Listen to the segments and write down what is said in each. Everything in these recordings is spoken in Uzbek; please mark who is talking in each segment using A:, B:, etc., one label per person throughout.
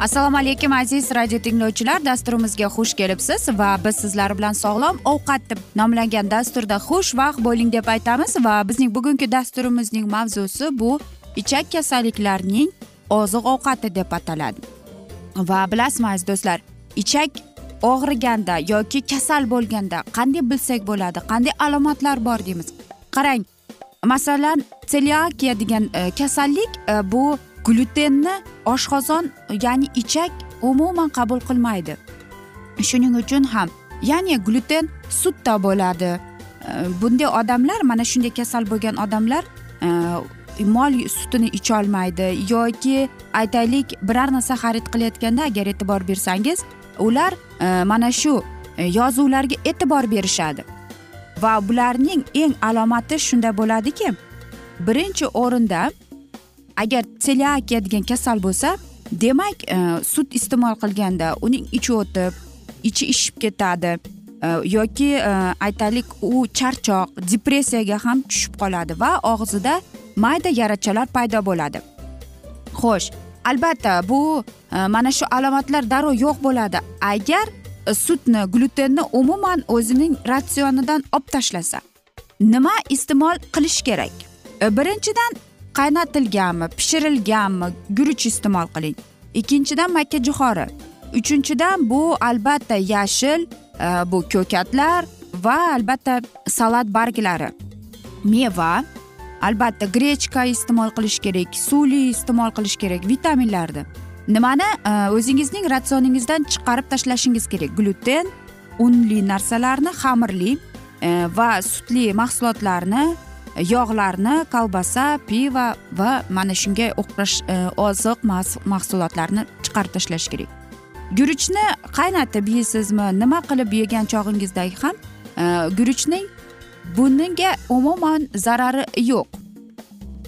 A: assalomu alaykum aziz radio tinglovchilar dasturimizga xush kelibsiz va biz sizlar bilan sog'lom ovqat deb nomlangan dasturda xushvaqt bo'ling deb aytamiz va bizning bugungi dasturimizning mavzusi bu ichak kasalliklarining oziq ovqati deb ataladi. Va bilasizmi aziz do'stlar ichak og'riganda yoki kasal bo'lganda qanday bilsak bo'ladi qanday alomatlar bor deymiz. Qarang masalan seliakiya degan e, kasallik e, bu glyutenni oshqozon ya'ni ichak umuman qabul qilmaydi. Shuning uchun ham ya'ni glyuten sutda bo'ladi. E, bunday odamlar mana shunday kasal bo'lgan odamlar e, mol sutini icholmaydi yoki aytaylik biror narsa xarid qilayotganda agar e'tibor bersangiz ular e, mana shu e, yozuvlarga e'tibor berishadi. Va bularning eng alomati shunda bo'ladiki birinchi o'rinda agar seliakiya degan kasal bo'lsa demak e, sut iste'mol qilganda uning ichi o'tib ichi ishib ketadi e, yoki e, aytaylik u charchoq depressiyaga ham tushib qoladi va og'zida mayda yarachalar paydo bo'ladi. Xo'sh albatta bu e, mana shu alomatlar darrov yo'q bo'ladi. Agar sutni glyutenni umuman o'zining ratsionidan olib tashlasa nima iste'mol qilish kerak? E, birinchidan qaynatilganmi pishirilganmi guruch iste'mol qiling. Ikkinchidan makka jo'xori uchinchidan bu albatta yashil e, bu ko'katlar va albatta salat barglari. Meva albatta grechka iste'mol qilish kerak suli iste'mol qilish kerak vitaminlarni. Nimani? O'zingizning ratsioningizdan chiqarib tashlashingiz kerak. Gluten unli narsalarni xamirli va sutli mahsulotlarni yog'larni kolbasa pivo va mana shunga o'xshash oziq mahsulotlarni chiqarib tashlash kerak. Guruchni qaynatib yeysizmi nima qilib yegan chog'ingizda ham? Guruchning bunga umuman zarari yo'q.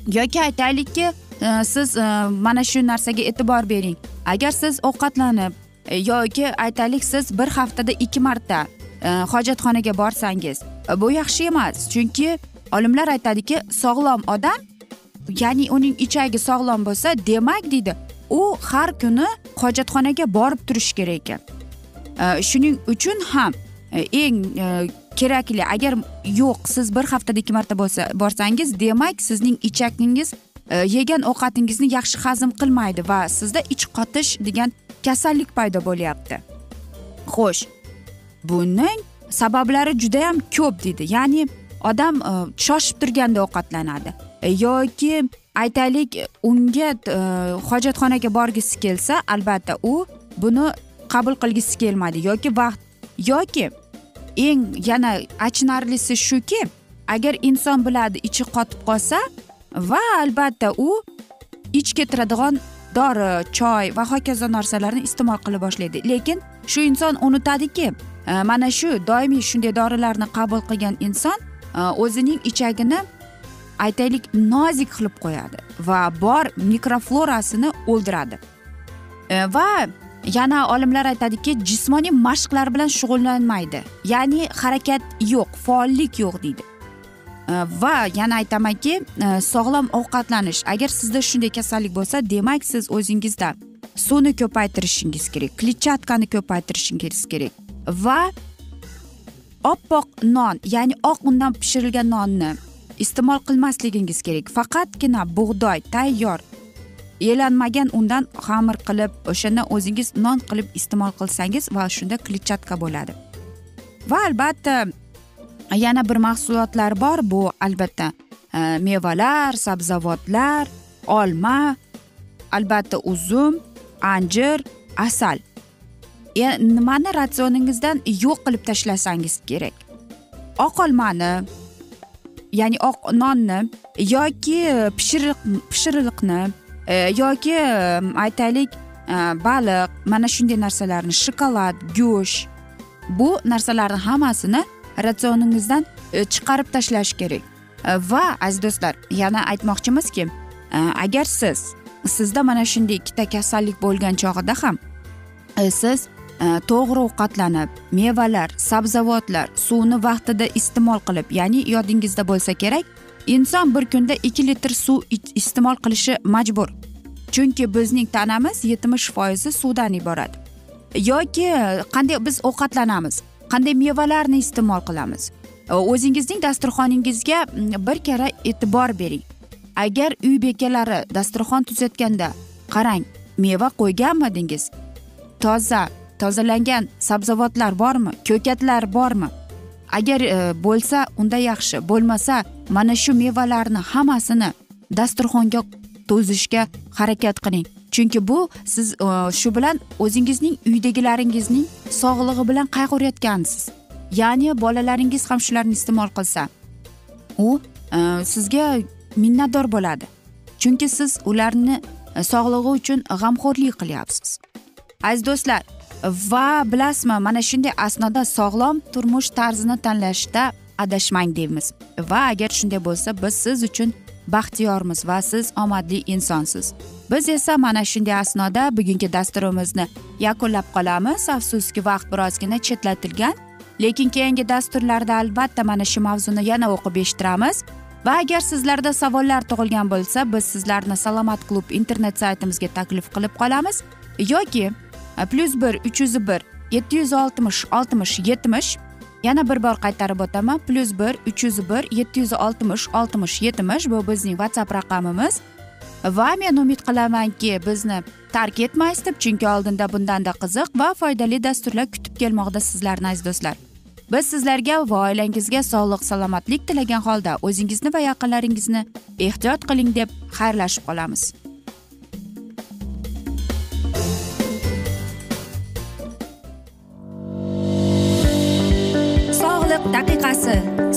A: Yoki aytaylikki e, siz e, mana shu narsaga e'tibor bering. Agar siz ovqatlanib e, yoki aytaylik siz bir haftada ikki marta hojatxonaga borsangiz bu yaxshi emas. Chunki olimlar aytadiki sog'lom odam ya'ni uning ichagi sog'lom bo'lsa demak deydi u har kuni hojatxonaga borib turishi kerak ekan. Shuning uchun ham eng kerakli agar yo'q siz bir haftada ikki marta bo'lsa borsangiz demak sizning ichakingiz e, yegan ovqatingizni yaxshi hazm qilmaydi va sizda ich qotish degan kasallik paydo bo'lyapti. Xo'sh buning sabablari judayam ko'p deydi. Ya'ni odam e, shoshib turganda ovqatlanadi. E, yoki aytaylik unga hojatxonaga borgisi kelsa albatta u buni qabul qilgisi kelmaydi. Yoki vaqt yoki eng yana achinarlisi shuki agar inson biladi ichi qotib qolsa va albatta u ich ketiradigan dori choy va hokazo narsalarni iste'mol qila boshlaydi. Lekin shu inson unutadiki e, mana shu doimiy shunday dorilarni qabul qilgan inson e, o'zining ichagini aytaylik nozik qilib qo'yadi va bor mikroflorasini o'ldiradi. E, va yana olimlar aytadiki jismoniy mashqlar bilan shug'ullanmaydi. Ya'ni harakat yo'q faollik yo'q deydi. E, va yana aytamanki e, sog'lom ovqatlanish. Agar sizda shunday kasallik bo'lsa demak siz o'zingizda suvni ko'paytirishingiz kerak kletchatkani ko'paytirishingiz kerak. Va oppoq non ya'ni oq undan pishirilgan nonni iste'mol qilmasligingiz kerak. Faqatgina bug'doy tayyor elanmagan undan xamir qilib o'shandan o'zingiz non qilib iste'mol qilsangiz va shunda kletchatka bo'ladi. Va albatta yana bir mahsulotlar bor bu albatta e, mevalar sabzavotlar olma albatta uzum anjir asal. E, nimani ratsioningizdan yo'q qilib tashlasangiz kerak? Oq olmani ya'ni oq nonni yoki pishiriq pishiriqni Э, yoki aytaylik э, baliq mana shunday narsalarni shokolad go'sht bu narsalarni hammasini ratsioningizdan e, chiqarib tashlash kerak. E, va aziz do'stlar yana aytmoqchimizki e, agar siz sizda mana shunday ikkita kasallik bo'lgan chog'ida ham siz to'g'ri ovqatlanib mevalar sabzavotlar suvni vaqtida iste'mol qilib ya'ni yodingizda bo'lsa kerak inson bir kunda ikki litr suv iste'mol qilishi majbur. Chunki bizning tanamiz yetmish foizi suvdan iborat. Yoki qanday biz ovqatlanamiz qanday mevalarni iste'mol qilamiz. E, o'zingizning dasturxoningizga bir karra e'tibor bering. Agar uy bekalari dasturxon tuzatganda qarang meva qo'yganmidingiz? Toza tozalangan sabzavotlar bormi ko'katlar bormi? Agar e, bo'lsa unda yaxshi bo'lmasa mana shu mevalarni hammasini dasturxonga to'zishga harakat qiling. Chunki bu siz e, shu bilan o'zingizning uydagilaringizning sog'lig'i bilan qayg'urayotgansiz. Ya'ni bolalaringiz ham shularni iste'mol qilsa u e, sizga minnatdor bo'ladi. Chunki siz ularni sog'lig'i uchun g'amxo'rlik qilyapsiz. Aziz do'stlar va bilasizmi mana shunday asnoda sog'lom turmush tarzini tanlashda adashmang deymiz. Va agar shunday bo'lsa biz siz uchun baxtiyormiz va siz omadli insonsiz. Biz esa mana shunday asnoda bugungi dasturimizni yakunlab qolamiz. Afsuski vaqt birozgina chetlatilgan lekin keyingi dasturlarda albatta mana shu mavzuni yana o'qib eshittiramiz. Va agar sizlarda savollar tug'ilgan bo'lsa biz sizlarni salomat klub internet saytimizga taklif qilib qolamiz. Yoki plyus bir uch yuz bir yetti yuz oltmish oltmish yetmish yana bir bor qaytarib o'taman plyus bir uch yuz bir yetti yuz oltmish oltmish yetmish bu bizning whatsapp raqamimiz va men umid qilamanki bizni tark etmaysiz deb chunki oldinda bundanda qiziq va foydali dasturlar kutib kelmoqda sizlarni aziz do'stlar biz sizlarga va oilangizga sog'lik salomatlik tilagan holda o'zingizni va yaqinlaringizni ehtiyot qiling deb xayrlashib qolamiz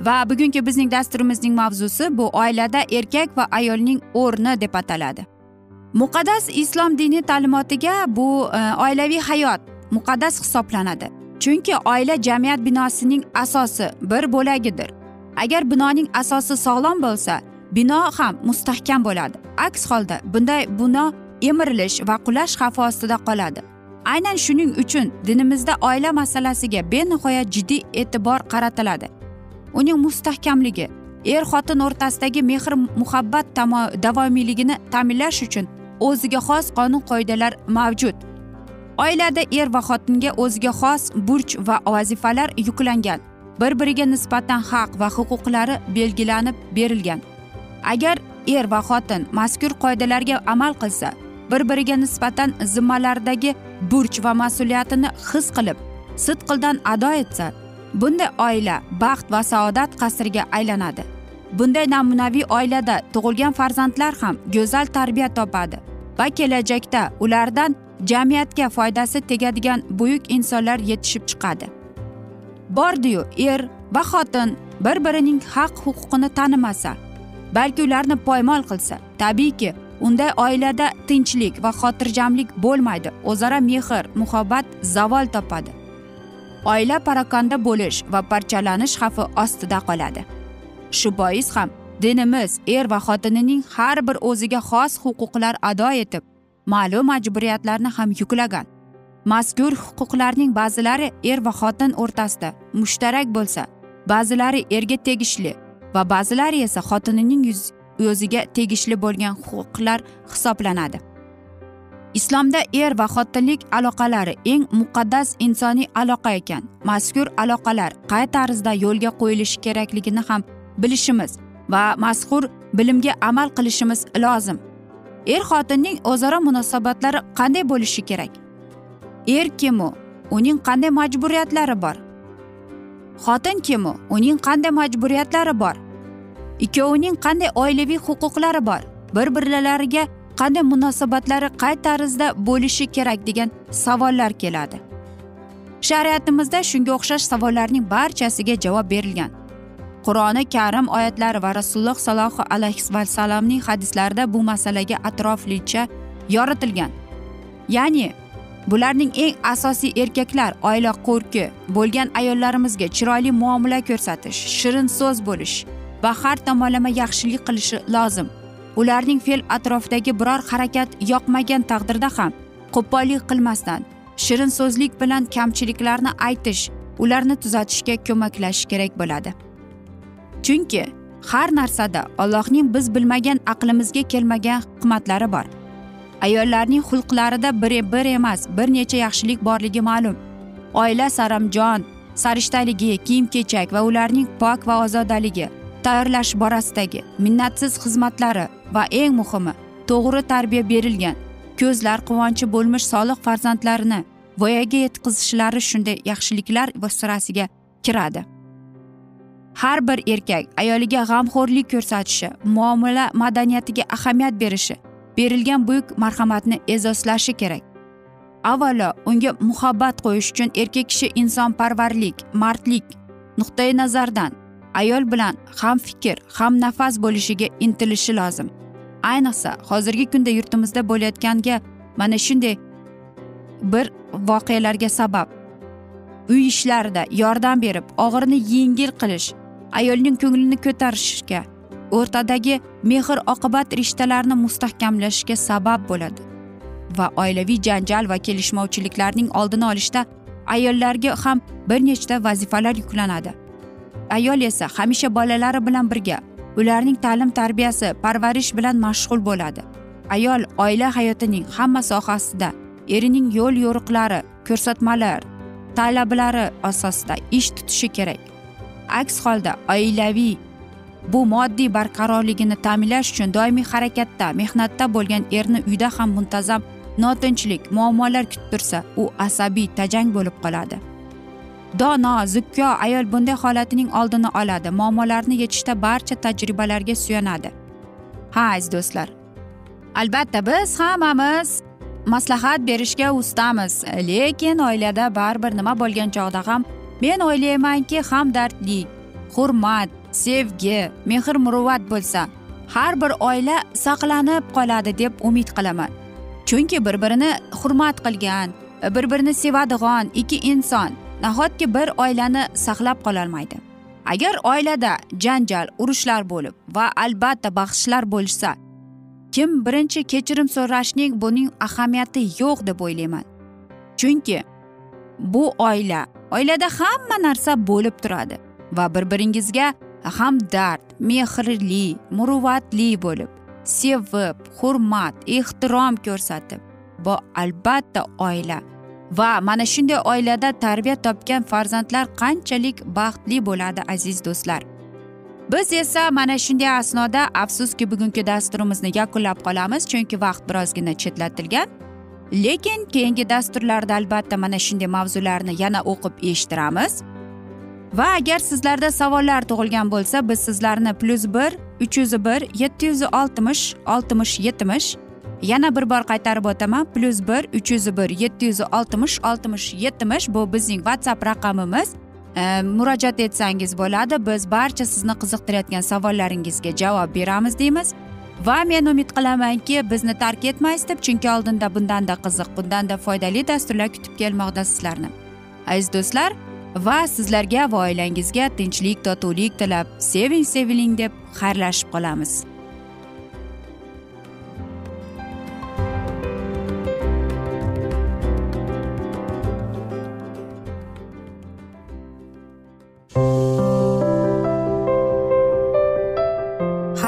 A: Va bugungi bizning dasturimizning mavzusi bu oilada erkak va ayolning o'rni deb ataladi. Muqaddas islom diniy ta'limotiga bu e, oilaviy hayot muqaddas hisoblanadi. Chunki oila jamiyat binosining asosi bir bo'lagidir. Agar binoning asosi sog'lom bo'lsa bino ham mustahkam bo'ladi. Aks holda bunday bino emirilish va qulash xavfi ostida qoladi. Aynan shuning uchun dinimizda oila masalasiga benihoya jiddiy e'tibor qaratiladi. Uning mustahkamligi er xotin o'rtasidagi mehr muhabbat davomiyligini ta'minlash uchun o'ziga xos qonun qoidalar mavjud. Oilada er va xotinga o'ziga xos burch va vazifalar yuklangan. Bir biriga nisbatan haq va huquqlari belgilanib berilgan. Agar er va xotin mazkur qoidalarga amal qilsa bir biriga nisbatan zimmalaridagi burch va mas'uliyatini his qilib sidqildan ado etsa bunday oila baxt va saodat qasriga aylanadi. Bunday namunaviy oilada tug'ilgan farzandlar ham go'zal tarbiya topadi va kelajakda ulardan jamiyatga foydasi tegadigan buyuk insonlar yetishib chiqadi. Bordiyu er va xotin bir birining haq huquqini tanimasa balki ularni poymol qilsa tabiiyki unday oilada tinchlik va xotirjamlik bo'lmaydi. O'zaro mehr muhabbat zavol topadi. Oila parokanda bo'lish va parchalanish xavfi ostida qoladi. Shu bois ham dinimiz er va xotinining har bir o'ziga xos huquqlar ado etib ma'lum majburiyatlarni ham yuklagan. Mazkur huquqlarning ba'zilari er va xotin o'rtasida mushtarak bo'lsa ba'zilari erga tegishli va ba'zilari esa xotinining o'ziga tegishli bo'lgan huquqlar hisoblanadi. Islomda er va xotinlik aloqalari eng muqaddas insoniy aloqa ekan. Mazkur aloqalar qay tarzda yo'lga qo'yilishi kerakligini ham bilishimiz va mazkur bilimga amal qilishimiz lozim. Er xotinning o'zaro munosabatlari qanday bo'lishi kerak? Er kim u uning qanday majburiyatlari bor? Xotin kim u uning qanday majburiyatlari bor? Ikkovining qanday oilaviy huquqlari bor? Bir birlariga qanday munosabatlari qay tarzda bo'lishi kerak degan savollar keladi. Shariatimizda shunga o'xshash savollarning barchasiga javob berilgan. Qur'oni karim oyatlari va rasululloh sollallohu alayhi vasallamning hadislarida bu masalaga atroflicha yoritilgan. Ya'ni bularning eng asosiy erkaklar oila qo'rki bo'lgan ayollarimizga chiroyli muomala ko'rsatish shirin so'z bo'lish va har tomonlama yaxshilik qilishi lozim. Ularning fe'l atrofidagi biror harakat yoqmagan taqdirda ham qo'pollik qilmasdan shirin so'zlik bilan kamchiliklarni aytish ularni tuzatishga ko'maklashish kerak bo'ladi. Chunki har narsada allohning biz bilmagan aqlimizga kelmagan hikmatlari bor. Ayollarning xulqlarida bir bir emas bir necha yaxshilik borligi ma'lum. Oila saramjon sarishtaligi kiyim kechak va ularning pok va ozodaligi tayyorlash borasidagi minnatsiz xizmatlari va eng muhimi to'g'ri tarbiya berilgan ko'zlar quvonchi bo'lmish solih farzandlarini voyaga yetkazishlari shunday yaxshiliklar sirasiga kiradi. Har bir erkak ayoliga g'amxo'rlik ko'rsatishi muomala madaniyatiga ahamiyat berishi berilgan buyuk marhamatni e'zozlashi kerak. Avvalo unga muhabbat qo'yish uchun erkak kishi insonparvarlik mardlik nuqtai nazardan ayol bilan ham fikr ham nafas bo'lishiga intilishi lozim. Ayniqsa hozirgi kunda yurtimizda bo'layotganga mana shunday bir voqealarga sabab. Uy ishlarida yordam berib og'irini yengil qilish ayolning ko'nglini ko'tarishga o'rtadagi mehr oqibat rishtalarni mustahkamlashga sabab bo'ladi. Va oilaviy janjal va kelishmovchiliklarning oldini olishda ayollarga ham bir nechta vazifalar yuklanadi. Ayol esa hamisha bolalari bilan birga ularning ta'lim tarbiyasi parvarish bilan mashg'ul bo'ladi. Ayol oila hayotining hamma sohasida erining yo'l yo'riqlari ko'rsatmalar talablari asosida ish tutishi kerak. Aks holda oilaviy bu moddiy barqarorligini ta'minlash uchun doimiy harakatda mehnatda bo'lgan erni uyda ham muntazam notinchlik muammolar kutib tursa u asabiy tajang bo'lib qoladi. Dono zukko ayol bunday holatining oldini oladi. Muammolarni yechishda barcha tajribalarga suyanadi. Ha aziz do'stlar. Albatta biz hammamiz maslahat berishga ustamiz. Lekin oilada baribir nima bo'lgan chog'da ham men o'ylaymanki hamdardlik hurmat sevgi mehr muruvvat bo'lsa har bir oila saqlanib qoladi deb umid qilaman. Chunki bir birini hurmat qilgan bir birini sevadigan ikki inson nahotki bir oilani saqlab qololmaydi? Agar oilada janjal urushlar bo'lib va albatta bahslar bo'lsa kim birinchi kechirim so'rashning buning ahamiyati yo'q deb o'ylayman. Chunki bu oila oilada hamma narsa bo'lib turadi va bir biringizga hamdard mehrli muruvvatli bo'lib sevib hurmat ehtirom ko'rsatib bu albatta oila va mana shunday oilada tarbiya topgan farzandlar qanchalik baxtli bo'ladi aziz do'stlar. Biz esa mana shunday asnoda afsuski bugungi dasturimizni yakunlab qolamiz chunki vaqt birozgina chetlatilgan. Lekin keyingi dasturlarda albatta mana shunday mavzularni yana o'qib eshittiramiz. Va agar sizlarda savollar tug'ilgan bo'lsa biz sizlarni plyus bir uch yuz bir yetti yuz oltmish oltmish yetmish yana bir bor qaytarib o'taman. Plyus bir uch yuz bir yetti yuz oltmish oltmish yetmish bu bizning whatsapp raqamimiz. E, murojaat etsangiz bo'ladi. Biz barcha sizni qiziqtirayotgan savollaringizga javob beramiz deymiz. Va men umid qilamanki bizni tark etmaysiz deb chunki oldinda bundanda qiziq bundanda foydali dasturlar kutib kelmoqda sizlarni. Aziz do'stlar va sizlarga va oilangizga tinchlik totuvlik tilab seving seviling deb xayrlashib qolamiz.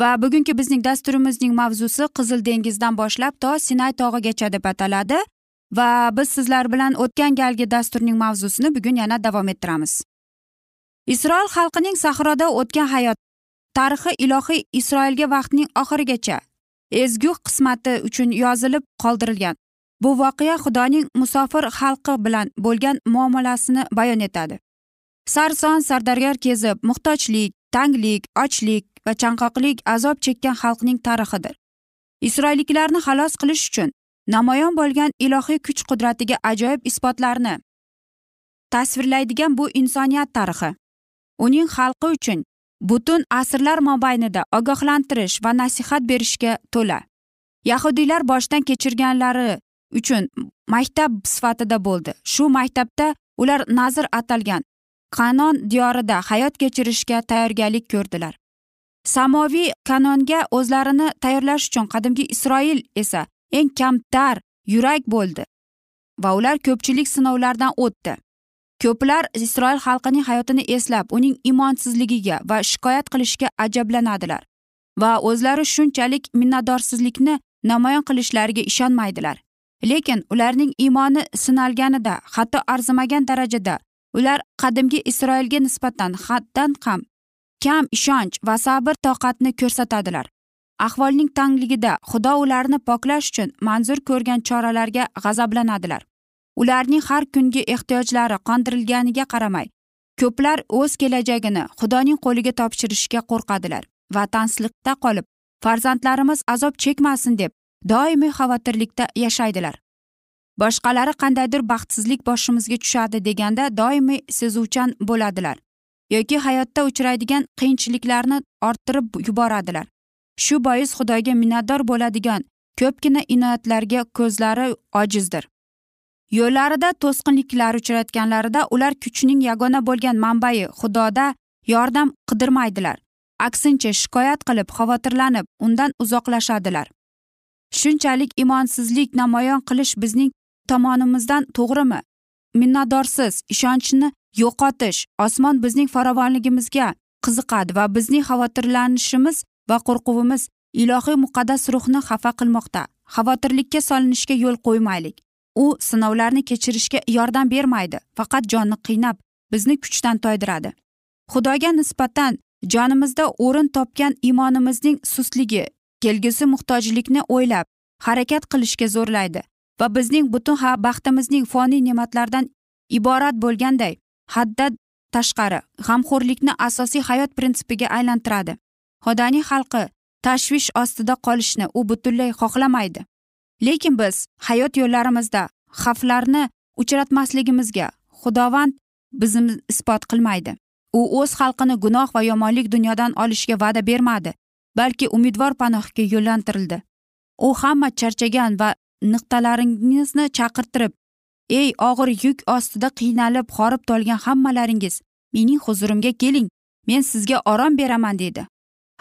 A: Va bugungi bizning dasturimizning mavzusi qizil dengizdan boshlab to sinay tog'igacha deb ataladi. Va biz sizlar bilan o'tgan galgi dasturning mavzusini bugun yana davom ettiramiz. Isroil xalqining sahroda o'tgan hayot tarixi ilohiy isroilga vaqtning oxirigacha ezgu qismati uchun yozilib qoldirilgan. Bu voqea xudoning musofir xalqi bilan bo'lgan muomalasini bayon etadi. Sarson sardargar kezib muhtojlik tanglik ochlik va chanqoqlik azob chekkan xalqning tarixidir. Isroilliklarni xalos qilish uchun namoyon bo'lgan ilohiy kuch qudratiga ajoyib isbotlarni tasvirlaydigan bu insoniyat tarixi. Uning xalqi uchun butun asrlar mobaynida ogohlantirish va nasihat berishga to'la. Yahudiylar boshdan kechirganlari uchun maktab sifatida bo'ldi. Shu maktabda ular nazr atalgan qanon diyorida hayot kechirishga tayyorgarlik ko'rdilar. Samoviy kanonga o'zlarini tayyorlash uchun qadimgi isroil esa eng kamtar yurak bo'ldi va ular ko'pchilik sinovlardan o'tdi. Ko'plar isroil xalqining hayotini eslab uning imonsizligiga va shikoyat qilishga ajablanadilar va o'zlari shunchalik minnatdorsizlikni namoyon qilishlariga ishonmaydilar. Lekin ularning iymoni sinalganida hatto arzimagan darajada ular qadimgi isroilga nisbatan haddan ham kam ishonch va sabr toqatni ko'rsatadilar. Ahvolning tangligida xudo ularni poklash uchun manzur ko'rgan choralarga g'azablanadilar. Ularning har kungi ehtiyojlari qondirilganiga qaramay ko'plar o'z kelajagini xudoning qo'liga topshirishga qo'rqadilar va tansliqda qolib farzandlarimiz azob chekmasin deb doimiy xavotirlikda yashaydilar. Boshqalari qandaydir baxtsizlik boshimizga tushadi deganda doimiy sezuvchan bo'ladilar yoki hayotda uchraydigan qiyinchiliklarni orttirib yuboradilar. Shu bois xudoga minnatdor bo'ladigan ko'pgina inoyatlarga ko'zlari ojizdir. Yo'llarida to'sqinliklar uchratganlarida ular kuchning yagona bo'lgan manbai xudoda yordam qidirmaydilar. Aksincha shikoyat qilib xavotirlanib undan uzoqlashadilar. Shunchalik imonsizlik namoyon qilish bizning tomonimizdan to'g'rimi? Minnatdorsiz ishonchni yo'qotish osmon bizning farovonligimizga qiziqadi va bizning xavotirlanishimiz va qo'rquvimiz ilohiy muqaddas ruhni xafa qilmoqda. Xavotirlikka solinishga yo'l qo'ymaylik. U sinovlarni kechirishga yordam bermaydi faqat jonni qiynab bizni kuchdan toydiradi. Xudoga nisbatan jonimizda o'rin topgan iymonimizning sustligi kelgusi muhtojlikni o'ylab harakat qilishga zo'rlaydi. Va bizning butun baxtimizning foniy ne'matlardan iborat bo'lganday haddan tashqari g'amxo'rlikni asosiy hayot prinsipiga aylantiradi. Xudoning xalqi tashvish ostida qolishni u butunlay xohlamaydi. Lekin biz hayot yo'llarimizda xavflarni uchratmasligimizga xudovand bizni isbot qilmaydi. U o'z xalqini gunoh va yomonlik dunyodan olishga va'da bermadi balki umidvor panohga yo'llantirildi. U hamma charchagan va niqtalaringizni chaqirtirib ey og'ir yuk ostida qiynalib horib tolgan hammalaringiz mening huzurimga keling men sizga orom beraman deydi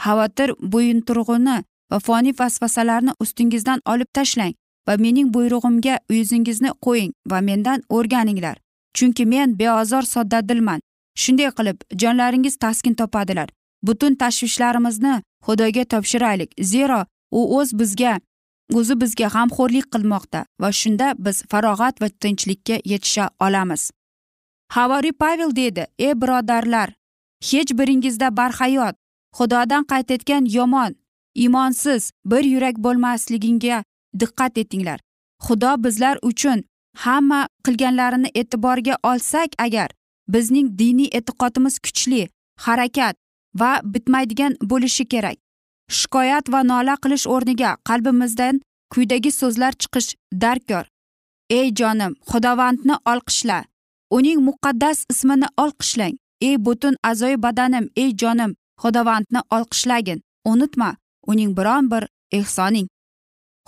A: xavotir bo'yinturg'uni va foniy vasvasalarni ustingizdan olib tashlang va mening buyrug'imga yuzingizni qo'ying va mendan o'rganinglar chunki men beozor soddadilman. Shunday qilib jonlaringiz taskin topadilar. Butun tashvishlarimizni xudoga topshiraylik. Zero u o'z bizga o'zi bizga g'amxo'rlik qilmoqda va shunda biz farog'at va tinchlikka yetisha olamiz. Havoriy pavel deydi ey birodarlar hech biringizda barhayot xudodan qaytayotgan yomon iymonsiz bir yurak bo'lmasligiga diqqat etinglar. Xudo bizlar uchun hamma qilganlarini e'tiborga olsak agar bizning diniy e'tiqodimiz kuchli harakat va bitmaydigan bo'lishi kerak. Shikoyat va nola qilish o'rniga qalbimizdan quyidagi so'zlar chiqish darkor. Ey jonim xudovandni olqishla. Uning muqaddas ismini olqishlang. Ey butun a'zoyi badanim ey jonim xudovandni olqishlagin. Unutma uning biron bir ehsoning.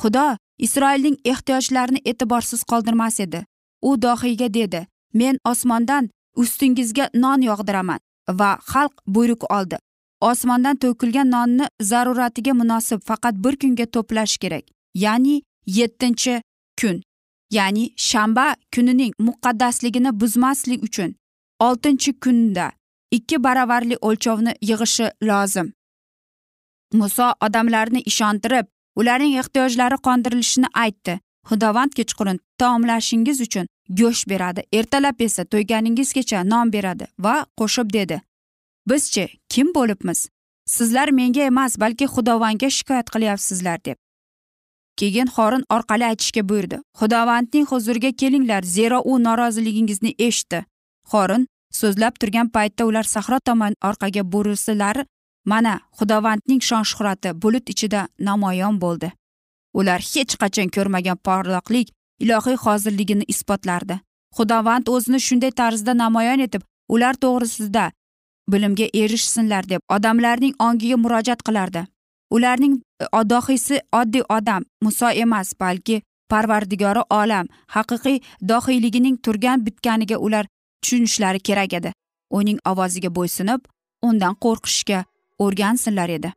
A: Xudo isroilning ehtiyojlarini e'tiborsiz qoldirmas edi. U dohiyga dedi men osmondan ustingizga non yog'diraman va xalq buyruq oldi. Osmondan to'kilgan nonni zaruratiga munosib faqat bir kunga to'plash kerak ya'ni yettinchi kun ya'ni shanba kunining muqaddasligini buzmaslik uchun. Oltinchi kunda ikki baravarli o'lchovni yig'ishi lozim. Muso odamlarni ishontirib ularning ehtiyojlari qondirilishini aytdi. Xudovand kechqurun taomlashingiz uchun go'sht beradi ertalab esa to'yganingizgacha non beradi va qo'shib dedi. Bizchi kim bo'libmiz? Sizlar menga emas balki xudovandga shikoyat qilyapsizlar deb. Keyin xorin orqali aytishga buyurdi. Xudovandning huzuriga kelinglar zero u noroziligingizni eshitdi. Xorin so'zlab turgan paytda ular sahro tomon orqaga burilsalar mana xudovandning shon shuhrati bulut ichida namoyon bo'ldi. Ular hech qachon ko'rmagan porloqlik ilohiy hozirligini isbotlardi. Xudovand o'zini shunday tarzda namoyon etib ular to'g'risida bilimga erishsinlar deb odamlarning ongiga murojaat qilardi. Ularning e, dohiysi oddiy odam muso emas balki parvardigori olam haqiqiy dohiyligining turgan bitganiga ular tushunishlari kerak edi. Uning ovoziga bo'ysunib undan qo'rqishga o'rgansinlar edi.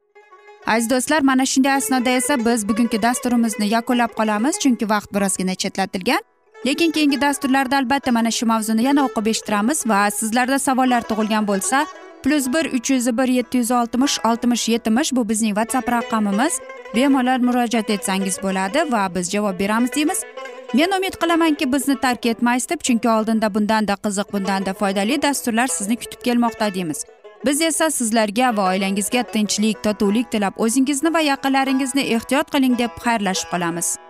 A: Aziz do'stlar mana shunday asnoda esa biz bugungi dasturimizni yakunlab qolamiz chunki vaqt birozgina chetlatilgan. Lekin keyingi dasturlarda albatta mana shu mavzuni yana o'qib eshittiramiz va sizlarda savollar tug'ilgan bo'lsa plyus bir uch yuz bir yetti yuz oltmish oltmish yetmish bu bizning whatsapp raqamimiz. Bemalol murojaat etsangiz bo'ladi va biz javob beramiz deymiz. Men umid qilamanki bizni tark etmaysiz deb chunki oldinda bundanda qiziq bundanda foydali dasturlar sizni kutib kelmoqda deymiz. Biz esa sizlarga va oilangizga tinchlik totuvlik tilab o'zingizni va yaqinlaringizni ehtiyot qiling deb xayrlashib qolamiz.